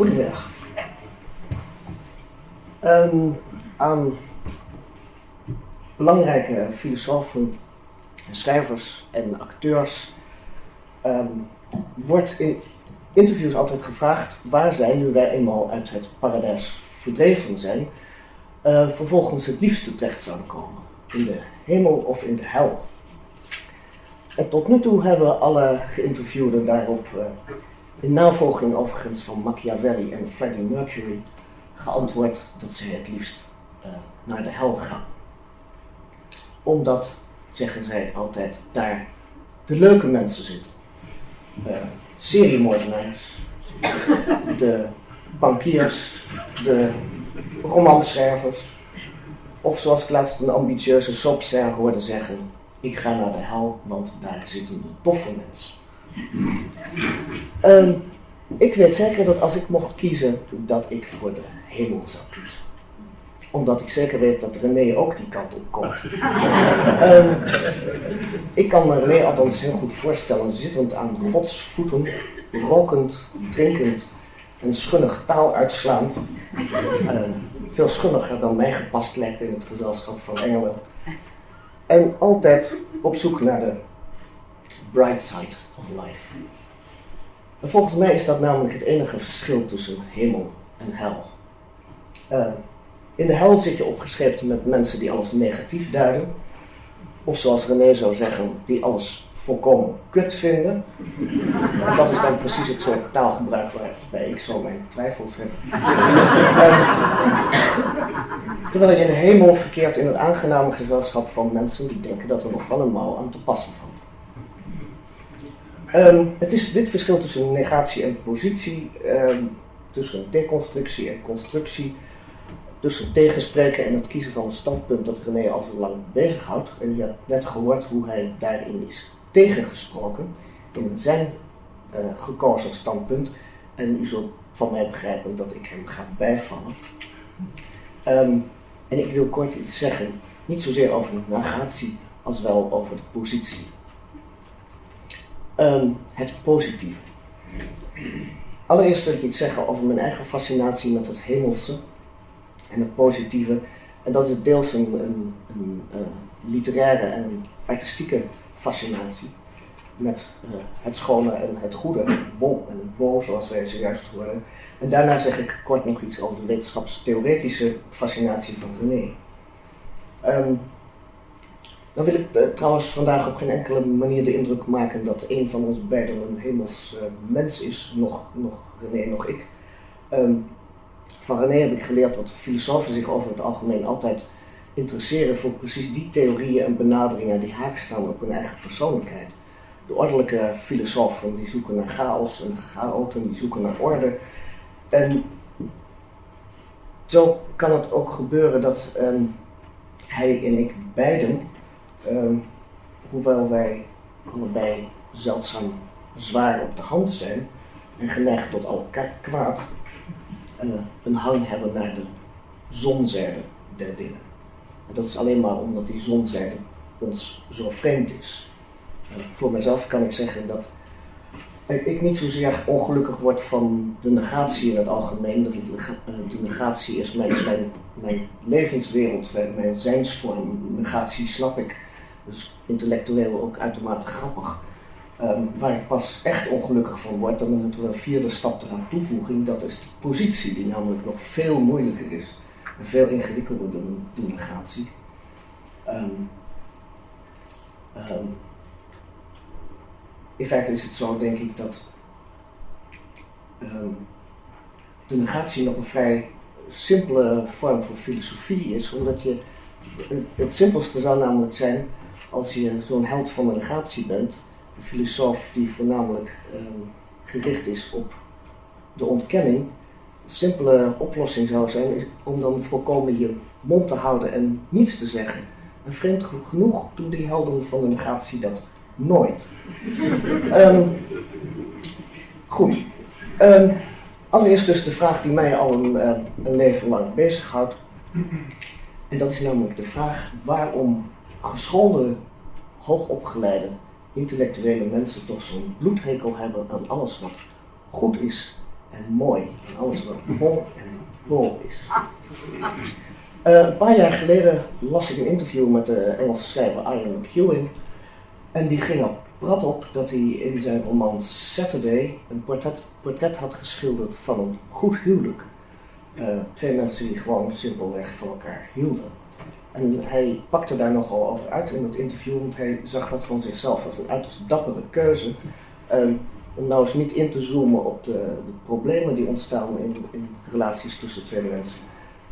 Goedemiddag. Um, aan belangrijke filosofen, schrijvers en acteurs um, wordt in interviews altijd gevraagd waar zij, nu wij eenmaal uit het paradijs verdreven zijn, uh, vervolgens het liefste terecht zouden komen. In de hemel of in de hel. En tot nu toe hebben alle geïnterviewden daarop, uh, in navolging overigens van Machiavelli en Freddie Mercury, geantwoord dat ze het liefst uh, naar de hel gaan. Omdat, zeggen zij altijd, daar de leuke mensen zitten. Uh, seriemoordenaars, de bankiers, de romanschrijvers. Of zoals ik laatst een ambitieuze soapster hoorde zeggen, ik ga naar de hel, want daar zitten de toffe mensen. Uh, ik weet zeker dat als ik mocht kiezen, dat ik voor de hemel zou kiezen. Omdat ik zeker weet dat René ook die kant op komt. um, ik kan me René althans heel goed voorstellen, zittend aan Gods voeten, rokend, drinkend en schunnig taal uitslaand. Uh, veel schunniger dan mij gepast lijkt in het gezelschap van engelen. En altijd op zoek naar de bright side life. En volgens mij is dat namelijk het enige verschil tussen hemel en hel. Uh, in de hel zit je opgescheept met mensen die alles negatief duiden. Of zoals René zou zeggen, die alles volkomen kut vinden. En dat is dan precies het soort taalgebruik waarbij ik zo mijn twijfels heb. terwijl je in de hemel verkeert in het aangename gezelschap van mensen die denken dat er nog wel een mouw aan te passen valt. Um, het is dit verschil tussen negatie en positie, um, tussen deconstructie en constructie, tussen tegenspreken en het kiezen van een standpunt dat René al zo lang bezighoudt. En je hebt net gehoord hoe hij daarin is tegengesproken in zijn uh, gekozen standpunt. En u zult van mij begrijpen dat ik hem ga bijvallen. Um, en ik wil kort iets zeggen, niet zozeer over de negatie als wel over de positie. Um, het positieve. Allereerst wil ik iets zeggen over mijn eigen fascinatie met het hemelse en het positieve. En dat is deels een, een, uh, literaire en artistieke fascinatie met uh, het schone en het goede, het en het bo, zoals wij zojuist horen. En daarna zeg ik kort nog iets over de wetenschapstheoretische fascinatie van René. Um, dan wil ik uh, trouwens vandaag op geen enkele manier de indruk maken dat een van ons beiden een hemels uh, mens is, nog, nog René, nog ik. Um, van René heb ik geleerd dat filosofen zich over het algemeen altijd interesseren voor precies die theorieën en benaderingen die haak staan op hun eigen persoonlijkheid. De ordelijke filosofen die zoeken naar chaos en de chaoten die zoeken naar orde. En zo kan het ook gebeuren dat um, hij en ik beiden, um, hoewel wij allebei zeldzaam zwaar op de hand zijn en geneigd tot al kwaad, uh, een hang hebben naar de zonzijde der dingen. En dat is alleen maar omdat die zonzijde ons zo vreemd is. Uh, voor mezelf kan ik zeggen dat ik niet zozeer ongelukkig word van de negatie in het algemeen. Eh, de negatie is mijn, mijn, mijn levenswereld, mijn zijnsvorm. Negatie snap ik. Dus intellectueel ook uitermate grappig. Um, waar ik pas echt ongelukkig van word, dan moeten we een vierde stap eraan toevoeging. Dat is de positie, die namelijk nog veel moeilijker is. En veel ingewikkelder dan de negatie. Um, um, in feite is het zo, denk ik, dat de negatie nog een vrij simpele vorm van filosofie is, omdat je het, het simpelste zou namelijk zijn als je zo'n held van de negatie bent een filosoof die voornamelijk um, gericht is op de ontkenning. Een simpele oplossing zou zijn om dan volkomen je mond te houden en niets te zeggen. En vreemd genoeg doen die helden van de negatie dat nooit. um, goed. Um, allereerst dus de vraag die mij al een, uh, een leven lang bezighoudt. En dat is namelijk de vraag waarom geschoolde, hoogopgeleide intellectuele mensen toch zo'n bloedhekel hebben aan alles wat goed is en mooi. En alles wat bon en bol is. Uh, een paar jaar geleden las ik een interview met de Engelse schrijver Ian McEwan. En die ging op prat op dat hij in zijn roman Saturday een portret, portret had geschilderd van een goed huwelijk. Uh, twee mensen die gewoon simpelweg van elkaar hielden. En hij pakte daar nogal over uit in het interview, want hij zag dat van zichzelf als een uiterst dappere keuze. Um, om nou eens niet in te zoomen op de, de problemen die ontstaan in, in, relaties tussen twee mensen,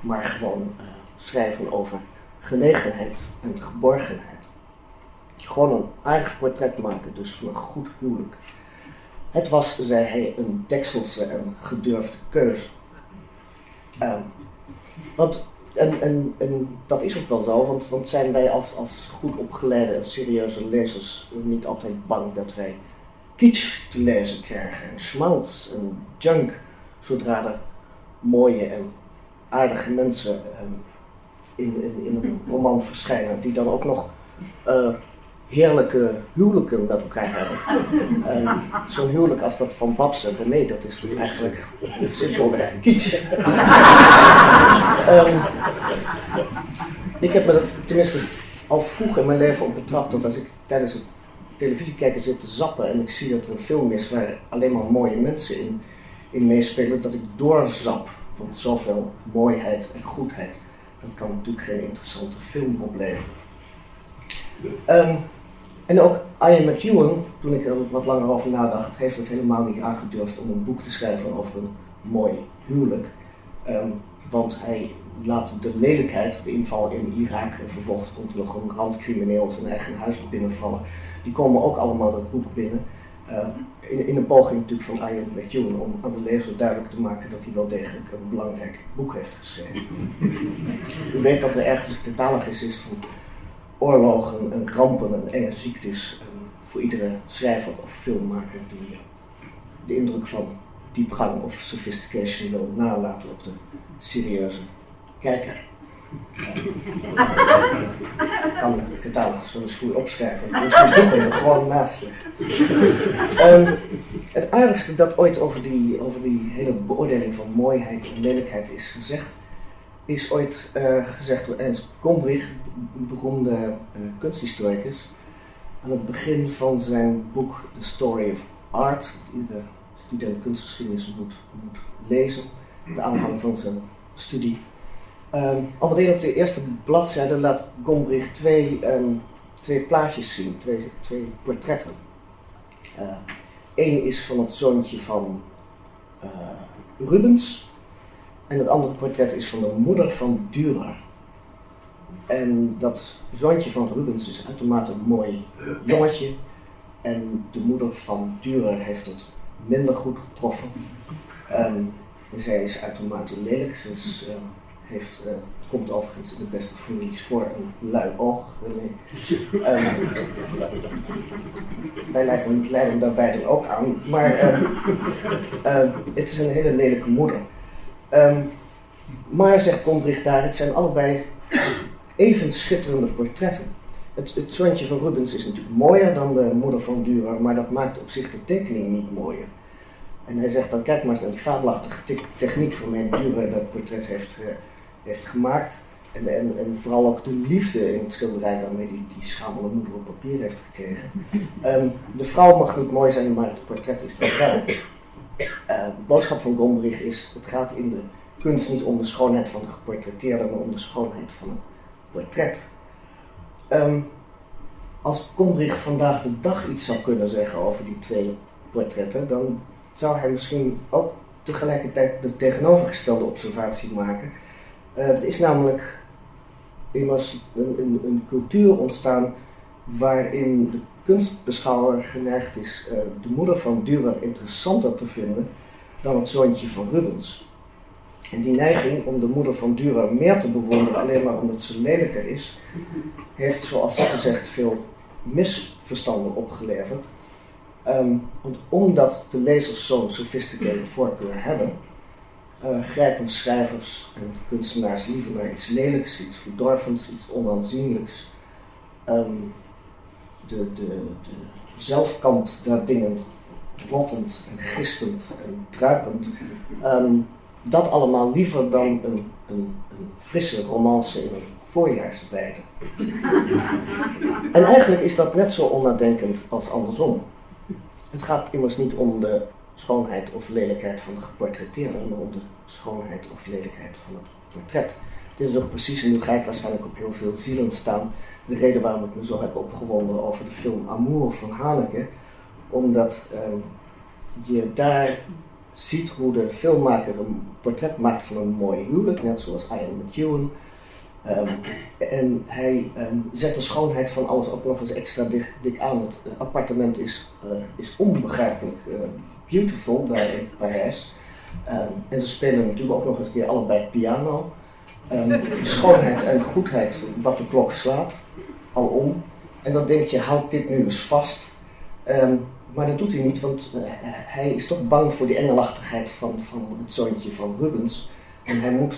maar gewoon uh, schrijven over genegenheid en geborgenheid. Gewoon een aardig portret maken, dus van een goed huwelijk. Het was, zei hij, een dekselse en gedurfde keuze. Um, want, en, en, en dat is ook wel zo, want, want zijn wij als, als goed opgeleide en serieuze lezers niet altijd bang dat wij kitsch te lezen krijgen en schmaltz en junk, zodra er mooie en aardige mensen um, in, in, in, een roman verschijnen, die dan ook nog uh, heerlijke huwelijken met elkaar hebben. En zo'n huwelijk als dat van Babse, nee, dat is eigenlijk simpelweg kitsch. um, ik heb me dat tenminste al vroeg in mijn leven op betrapt dat als ik tijdens het televisiekijken zit te zappen en ik zie dat er een film is waar alleen maar mooie mensen in, meespelen, dat ik doorzap. Want zoveel mooiheid en goedheid, dat kan natuurlijk geen interessante film opleveren. Um, en ook Ian McEwan, toen ik er wat langer over nadacht, heeft het helemaal niet aangedurfd om een boek te schrijven over een mooi huwelijk. Um, want hij laat de lelijkheid, de inval in Irak en vervolgens komt er nog een randcrimineel zijn eigen huis binnenvallen. Die komen ook allemaal dat boek binnen. Uh, in, in, een poging natuurlijk van Ian McEwan om aan de lezer duidelijk te maken dat hij wel degelijk een belangrijk boek heeft geschreven. U weet dat er ergens catalogus is van oorlogen en rampen en enge ziektes voor iedere schrijver of filmmaker die de indruk van diepgang of sophistication wil nalaten op de serieuze kijker. Ik kan de catalogus wel eens voor opschrijven. Er gewoon naast um, het aardigste dat ooit over die, over die hele beoordeling van mooiheid en lelijkheid is gezegd, is ooit uh, gezegd door Ernst Gombrich, beroemde uh, kunsthistoricus, aan het begin van zijn boek The Story of Art, dat iedere student kunstgeschiedenis moet, moet lezen, de aanvang van zijn studie. Um, al meteen op de eerste bladzijde laat Gombrich twee, um, twee plaatjes zien, twee, twee portretten. Eén is van het zoontje van Rubens en het andere portret is van de moeder van Dürer. En dat zoontje van Rubens is uitermate een mooi jongetje. En de moeder van Dürer heeft het minder goed getroffen. Um, zij is uitermate lelijk. Ze uh, heeft, uh, komt overigens in de beste families voor een lui oog. Um, wij leiden, daarbij dan ook aan. Maar uh, het is een hele lelijke moeder. Um, maar, zegt Kombrich daar, het zijn allebei even schitterende portretten. Het, het zoontje van Rubens is natuurlijk mooier dan de moeder van Dürer, maar dat maakt op zich de tekening niet mooier. En hij zegt dan, kijk maar eens naar die fabelachtige techniek waarmee Dürer dat portret heeft, uh, heeft gemaakt. En, en, en, vooral ook de liefde in het schilderij waarmee die, die schamele moeder op papier heeft gekregen. Um, de vrouw mag niet mooi zijn, maar het portret is dan wel. De boodschap van Gombrich is, het gaat in de kunst niet om de schoonheid van de geportretteerde, maar om de schoonheid van een portret. Um, als Gombrich vandaag de dag iets zou kunnen zeggen over die twee portretten, dan zou hij misschien ook tegelijkertijd de tegenovergestelde observatie maken. Uh, er is namelijk immers een, een, cultuur ontstaan waarin de kunstbeschouwer geneigd is uh, de moeder van Dürer interessanter te vinden dan het zoontje van Rubens. En die neiging om de moeder van Dürer meer te bewonderen alleen maar omdat ze lelijker is, heeft zoals gezegd veel misverstanden opgeleverd. Um, want omdat de lezers zo'n sophisticated voorkeur hebben, uh, grijpen schrijvers en kunstenaars liever naar iets lelijks, iets verdorvens, iets onaanzienlijks. Um, de, de, zelfkant daar dingen rottend en gistend en druipend. Ehm, dat allemaal liever dan een, een, een frisse romance in een voorjaarsweide. en eigenlijk is dat net zo onnadenkend als andersom. Het gaat immers niet om de schoonheid of lelijkheid van de geportretteerde, maar om de schoonheid of lelijkheid van het portret. Dit is ook precies, en nu ga ik waarschijnlijk op heel veel zielen staan, de reden waarom ik me zo heb opgewonden over de film Amour van Haneke. Omdat ehm, je daar ziet hoe de filmmaker een portret maakt van een mooi huwelijk, net zoals Ian McEwan. Um, en hij ehm, zet de schoonheid van alles ook nog eens extra dik, dik aan. Het appartement is, uh, is onbegrijpelijk beautiful daar in Parijs. en ze spelen natuurlijk ook nog eens een keer allebei piano. Schoonheid en goedheid, wat de klok slaat om. En dan denk je, houd dit nu eens vast. Ehm, maar dat doet hij niet, want uh, hij is toch bang voor die engelachtigheid van, van het zoontje van Rubens. En hij moet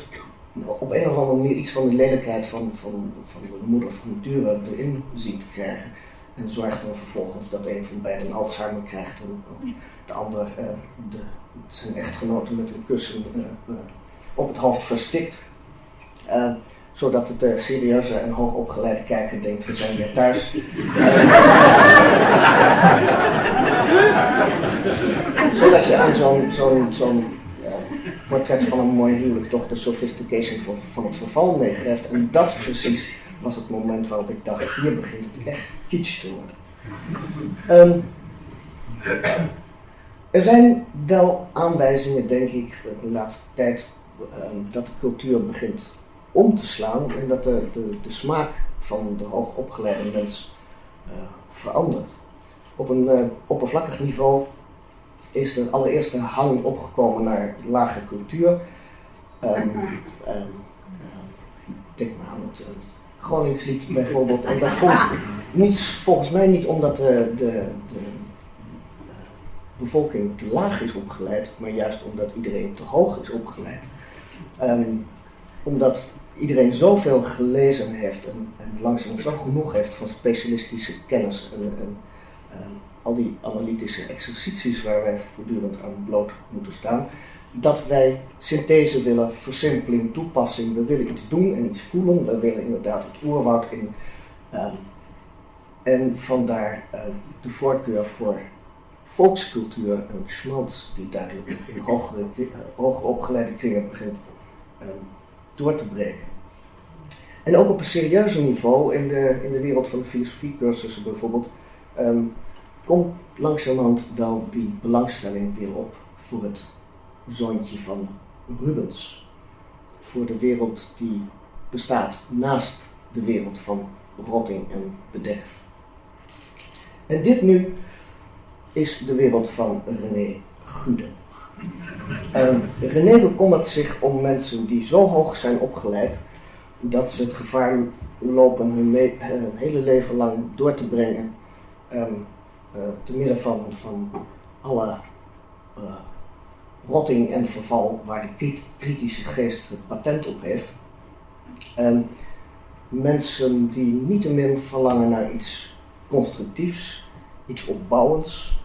op een of andere manier iets van de lelijkheid van, van, van de moeder van Dürer erin zien te krijgen. En zorgt dan vervolgens dat een van beiden Alzheimer krijgt en de ander uh, de, zijn echtgenote met een kussen uh, op het hoofd verstikt. Ehm, zodat het de serieuze en hoogopgeleide kijker denkt, we zijn weer thuis. zodat je aan zo'n zo'n zo'n portret van een mooi huwelijk toch de sophistication van, van het verval meegrijft. En dat precies was het moment waarop ik dacht, hier begint het echt kitsch te worden. Um, er zijn wel aanwijzingen, denk ik, de laatste tijd, um, dat de cultuur begint om te slaan en dat de, de, de smaak van de hoogopgeleide mens uh, verandert. Op een uh, oppervlakkig niveau is er allereerst een hang opgekomen naar lage cultuur. Um, um, denk maar aan het, het bijvoorbeeld. En dat komt niet, volgens mij niet omdat de, de, de bevolking te laag is opgeleid, maar juist omdat iedereen te hoog is opgeleid. Omdat iedereen zoveel gelezen heeft en, langzaam genoeg heeft van specialistische kennis en, ehm, al die analytische exercities waar wij voortdurend aan bloot moeten staan, dat wij synthese willen, versimpeling, toepassing. We willen iets doen en iets voelen. We willen inderdaad het oerwoud in. Um, en vandaar uh, de voorkeur voor volkscultuur en schmaltz, die duidelijk in uh, hoger opgeleide kringen begint um, door te breken. En ook op een serieuzer niveau, in de, in de wereld van de filosofiecursussen bijvoorbeeld, um, komt langzamerhand wel die belangstelling weer op voor het zoontje van Rubens. Voor de wereld die bestaat naast de wereld van rotting en bederf. En dit nu is de wereld van René Gude. Um, René bekommert zich om mensen die zo hoog zijn opgeleid dat ze het gevaar lopen hun, hele leven lang door te brengen um, uh, te midden van, van alle uh, rotting en verval waar de kritische geest het patent op heeft. Um, mensen die niettemin verlangen naar iets constructiefs, iets opbouwends,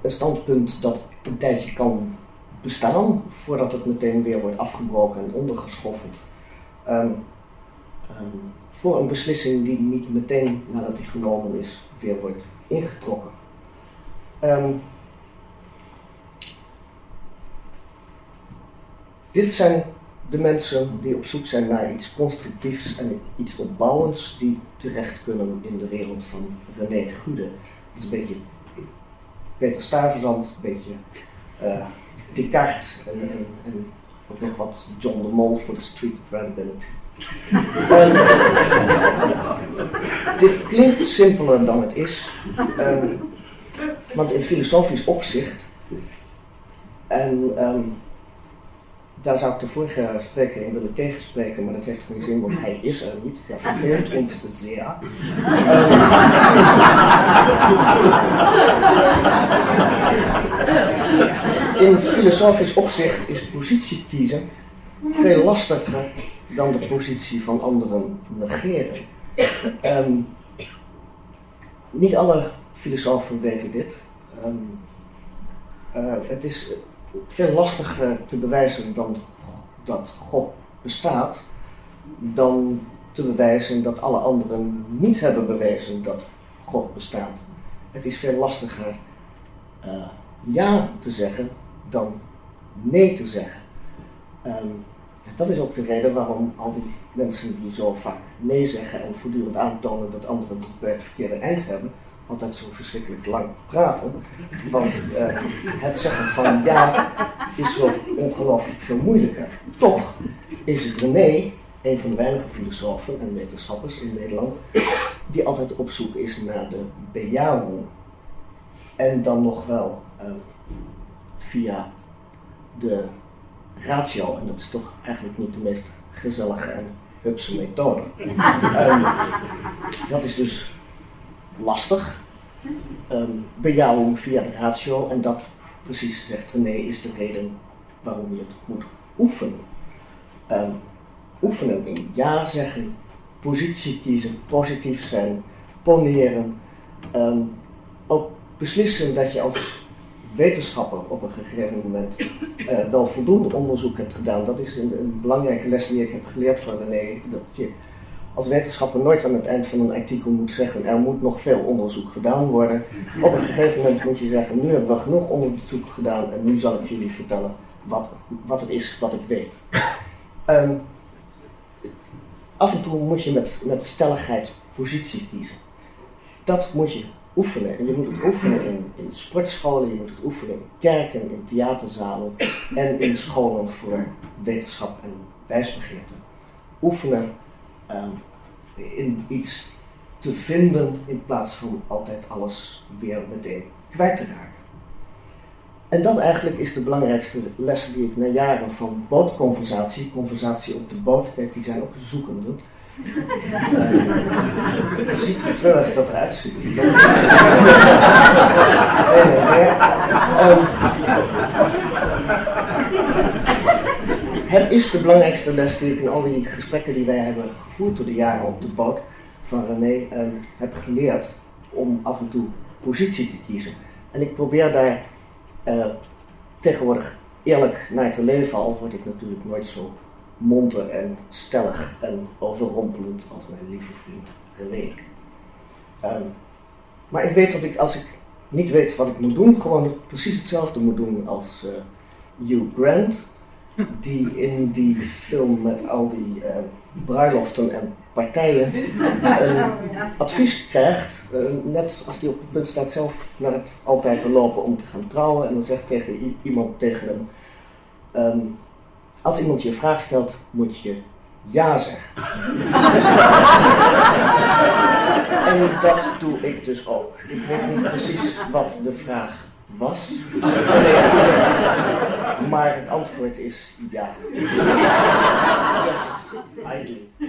een standpunt dat een tijdje kan bestaan voordat het meteen weer wordt afgebroken en ondergeschoffeld. Um, um, voor een beslissing die niet meteen nadat die genomen is weer wordt ingetrokken. Um, dit zijn de mensen die op zoek zijn naar iets constructiefs en iets opbouwends, die terecht kunnen in de wereld van René Gude. Dat is een beetje Peter Stuyvesant, een beetje uh, Descartes en, en, en ook nog wat John de Mol voor de street credibility. um, dit klinkt simpeler dan het is, um, want in filosofisch opzicht, en um, daar zou ik de vorige spreker in willen tegenspreken, maar dat heeft geen zin, want hij is er niet. Dat verveelt ons zeer. in filosofisch opzicht is positie kiezen veel lastiger dan de positie van anderen negeren. Um, niet alle filosofen weten dit. Um, Uh, het is veel lastiger te bewijzen dan dat God bestaat, dan te bewijzen dat alle anderen niet hebben bewezen dat God bestaat. Het is veel lastiger uh, ja te zeggen dan nee te zeggen. Um, dat is ook de reden waarom al die mensen die zo vaak nee zeggen en voortdurend aantonen dat anderen het bij het verkeerde eind hebben, altijd zo verschrikkelijk lang praten. Want uh, het zeggen van ja is zo ongelooflijk veel moeilijker. Toch is René een van de weinige filosofen en wetenschappers in Nederland die altijd op zoek is naar de bejahung. En dan nog wel uh, via de ratio. En dat is toch eigenlijk niet de meest gezellige en hupse methode. um, dat is dus lastig. Um, bejouwing via de ratio. En dat, precies zegt René, is de reden waarom je het moet oefenen. Um, oefenen in ja zeggen, positie kiezen, positief zijn, poneren. ook beslissen dat je als wetenschapper op een gegeven moment uh, wel voldoende onderzoek hebt gedaan. Dat is een, een, belangrijke les die ik heb geleerd van René. Dat je als wetenschapper nooit aan het eind van een artikel moet zeggen: er moet nog veel onderzoek gedaan worden. Op een gegeven moment moet je zeggen: nu hebben we genoeg onderzoek gedaan en nu zal ik jullie vertellen wat, wat het is wat ik weet. Um, af en toe moet je met, met stelligheid positie kiezen. Dat moet je oefenen. En je moet het oefenen in, in sportscholen, je moet het oefenen in kerken, in theaterzalen en in scholen voor wetenschap en wijsbegeerte. Oefenen in iets te vinden in plaats van altijd alles weer meteen kwijt te raken. En dat eigenlijk is de belangrijkste les die ik na jaren van bootconversatie, conversatie op de boot, kijk die zijn ook zoekende, je ziet hoe treurig dat eruit ziet. het is de belangrijkste les die ik in al die gesprekken die wij hebben gevoerd door de jaren op de boot van René um, heb geleerd om af en toe positie te kiezen. En ik probeer daar uh, tegenwoordig eerlijk naar te leven, al word ik natuurlijk nooit zo monter en stellig en overrompelend als mijn lieve vriend René. Um, maar ik weet dat ik als ik niet weet wat ik moet doen, gewoon precies hetzelfde moet doen als uh, Hugh Grant, die in die film met al die uh, bruiloften en partijen een advies krijgt, uh, net als die op het punt staat zelf naar het altijd te lopen om te gaan trouwen, en dan zegt tegen iemand tegen hem. Um, als iemand je een vraag stelt, moet je ja zeggen. en dat doe ik dus ook. Ik weet niet precies wat de vraag was. maar het antwoord is ja. Yes, I do.